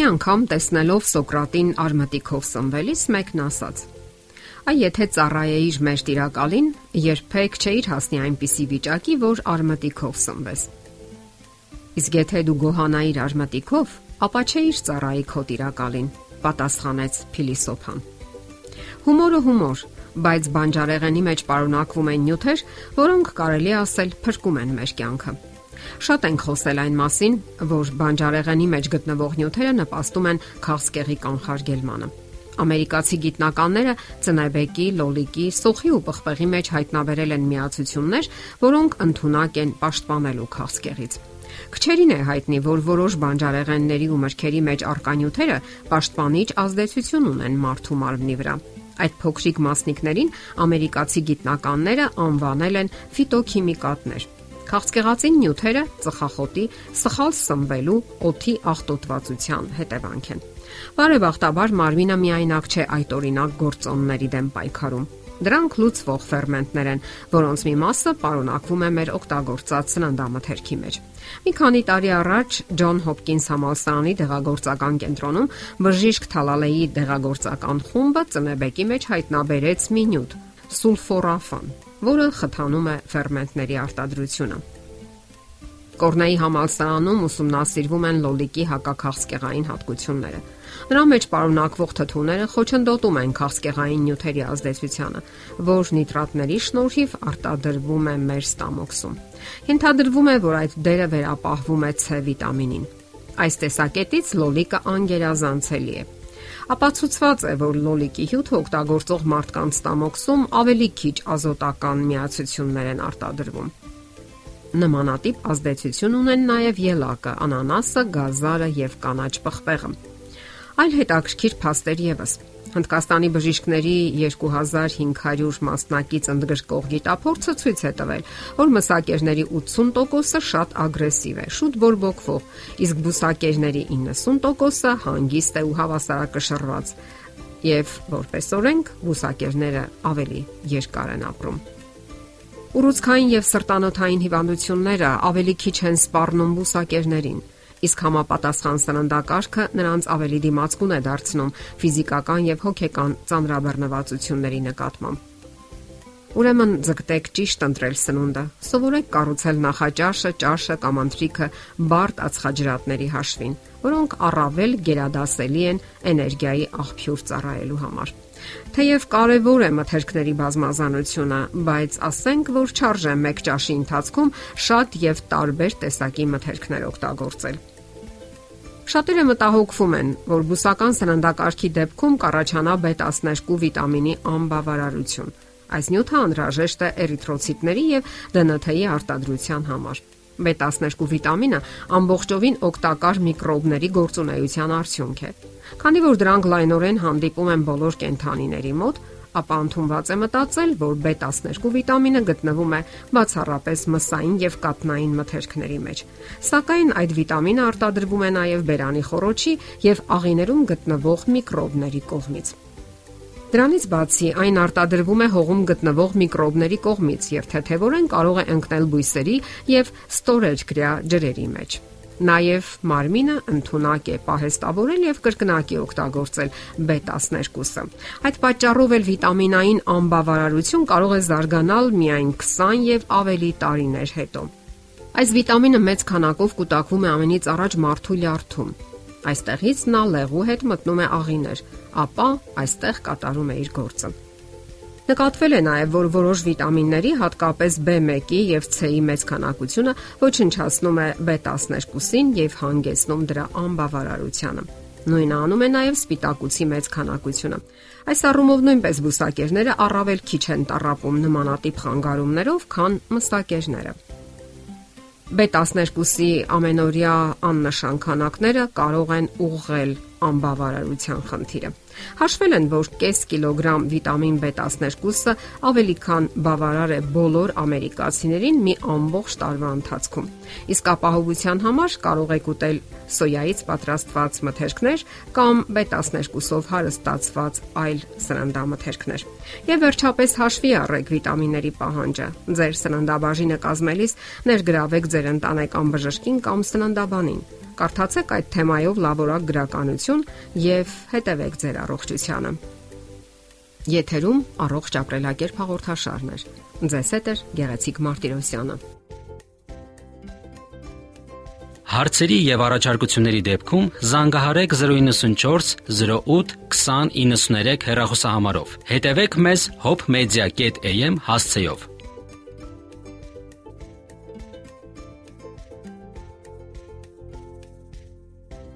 անգամ տեսնելով Սոկրատին արմատիկով սնվելիս մեկն ասաց. Այ եթե ծառայեիր մեր տիրակալին, երբեք չէիր հասնի այնպիսի վիճակի, որ արմատիկով սնվես։ Իսկ եթե դու գոհանայիր արմատիկով, ապա չէիր ծառայի քո տիրակալին, պատասխանեց փիլիսոփան։ Հումորը հումոր, բայց բանջարեղենի մեջ պարունակվում են նյութեր, որոնք կարելի ասել փրկում են մեր կյանքը։ Շատ ենք խոսել այն մասին, որ բանջարեղենի մեջ գտնվող նյութերը նպաստում են քաղցկեղի կանխարգելմանը։ Ամերիկացի գիտնականները ծնեբեկի, լոլիկի, սոխի ու պղպեղի մեջ հայտնաբերել են միացություններ, որոնք ընդունակ են պաշտպանելու քաղցկեղից։ Քչերին է հայտնի, որ որոշ բանջարեղենների ու մրգերի մեջ արկա նյութերը պաշտպանիչ ազդեցություն ունեն մարդու մարմնի վրա։ Այդ փոքրիկ մասնիկներին ամերիկացի գիտնականները անվանել են ֆիտոքիմիկատներ։ Քաղցկեղածին նյութերը ծխախոտի, սխալ սմբելու, օթի աղտոտվածության հետևանք են։ Բարեբախտաբար մարմինը միայնակ չէ այդ օրինակ գործոնների դեմ պայքարում։ Դրանք լուծվող ферментներ են, որոնց մի մասը պարունակվում է մեր օգտագործած սննդամթերքի մեջ։ Մի քանի տարի առաջ Ջոն Հոփկինս համալսարանի դեղագործական կենտրոնում բժիշկ Թալալեի դեղագործական խումբը ծնեբեկի մեջ հայտնաբերեց մի նյութ՝ սուլֆորաֆան որն խթանում է ферментների արտադրությունը։ Կորնեի համալսարանում ուսումնասիրվում են լոլիկի հակաքաղցկեղային հատկությունները։ Նրա մեջ պարունակվող թթուները խոչընդոտում են քաղցկեղային նյութերի ազդեցությանը, որ նիտրատների շնորհիվ արտադրվում է մեր ստամոքսում։ Ենթադրվում է, որ այդ դերը վերապահվում է C վիտամինին։ Այս տեսակետից լոլիկը անգերազանցելի է ապացուցված է, որ լոլիկի հյութը օգտագործող մարդկանց ստամոքսում ավելի քիչ ազոտական միացություններ են արտադրվում։ Նմանատիպ ազդեցություն ունեն նաև ելակը, անանասը, գազարը եւ կանաչ պղպեղը։ Այլ հետաքրքիր փաստեր եւս։ Հնդկաստանի բժիշկների 2500 մասնակից ընդգրկող գիտափորձը ցույց է տվել, որ մսակերների 80%-ը շատ ագրեսիվ է, շուտ բորբոքվող, իսկ բուսակերների 90%-ը հանգիստ է ու հավասարակշռված, եւ որպես օրենք բուսակերները ավելի երկար են ապրում։ Ուռուցքային եւ սրտանոթային հիվանդությունները ավելի քիչ են սպառնում բուսակերներին, իսկ համապատասխան սննդակարգը նրանց ավելի դիմացկուն է դարձնում ֆիզիկական եւ հոգեկան ծանրաբեռնվածությունների նկատմամբ։ Ուրեմն ձգտեք ճիշտ ընտրել սնունդը։ Սովորեք կառուցել նախաճաշը, ճաշը կամ անթրիքը բարդ ածխաջրատների հաշվին, որոնք առավել գերադասելի են էներգիայի աղբյուր ծառայելու համար։ Թեև կարևոր է մթերքների բազմազանությունը, բայց ասենք, որ չարժե մեկ ճաշի ընթացքում շատ եւ տարբեր տեսակի մթերքներ օգտագործել։ Շատերը մտահոգվում են, որ բուսական սննդակարգի դեպքում կառաջանա B12 վիտամինի անբավարարություն Այս նյութը անհրաժեշտ է էրիթրոցիտների եւ ԴՆԹ-ի արտադրության համար։ B12 վիտամինը ամբողջովին օգտակար միկրոբների գործունեության արդյունք է։ Քանի որ դրանք լայնորեն հանդիպում են բոլոր կենթանիների մոտ, ապա ընդունված է մտածել, որ B12 վիտամինը գտնվում է բացառապես մսային եւ կատնային մթերքների մեջ։ Սակայն այդ վիտամինը արտադրվում է նաև բերանի խոռոչի եւ աղիներում գտնվող միկրոբների կողմից։ Դրանից բացի այն արտադրվում է հողում գտնվող միկրոբների կողմից եւ թեթևորեն կարող է ընկնել բույսերի եւ ստորերկրյա ջրերի մեջ։ Նաև մարմինը ընդունակ է պահեստավորել եւ կրկնակի օգտագործել B12-ը։ Այդ պատճառով էլ վիտամինային անբավարարություն կարող է զարգանալ միայն 20 եւ ավելի տարիներ հետո։ Այս վիտամինը մեծ քանակով կուտակվում է ամենից առաջ մարդու լյարդում Այստեղից նա լեղու հետ մտնում է աղիներ, ապա այստեղ կատարում է իր գործը։ Նկատվել է նաև, որ որոշ վիտամինների, հատկապես B1-ի եւ C-ի մեծ քանակությունը ոչնչացնում է B12-ին եւ հանգեցնում դրա անբավարարությանը։ Նույնը անում է նաև սպիտակուցի մեծ քանակությունը։ Այս առումով նույնպես բուսակերները առավել քիչ են տարապում նմանատիպ խանգարումներով, քան մստակերները։ B12-ի ամենօրյա աննշան քանակները կարող են ուղղել անբավարարության խնդիրը։ Հաշվել են, որ կես կիլոգրամ վիտամին B12-ը ավելի քան բավարար է բոլոր ամերիկացիներին մի ամբողջ տարվա ընթացքում։ Իսկ ապահովության համար կարող եք ուտել սոյայից պատրաստված մթերքներ կամ B12-ով հարստացված այլ սննդամթերքներ։ Եվ վերջապես հաշվի առեք վիտամինների պահանջը։ Ձեր սննդաբաժինը կազմելիս ներգրավեք ձեր ընտանեկան բժշկին կամ սննդաբանին Կարդացեք այդ թեմայով լավորակ գրականություն եւ հետևեք ձեր առողջությանը։ Եթերում առողջ ապրելակերպ հաղորդաշարն է։ Ձեզ հետ է Գեղեցիկ Մարտիրոսյանը։ Հարցերի եւ առաջարկությունների դեպքում զանգահարեք 094 08 2093 հեռախոսահամարով։ Հետևեք մեզ hopmedia.am հասցեով։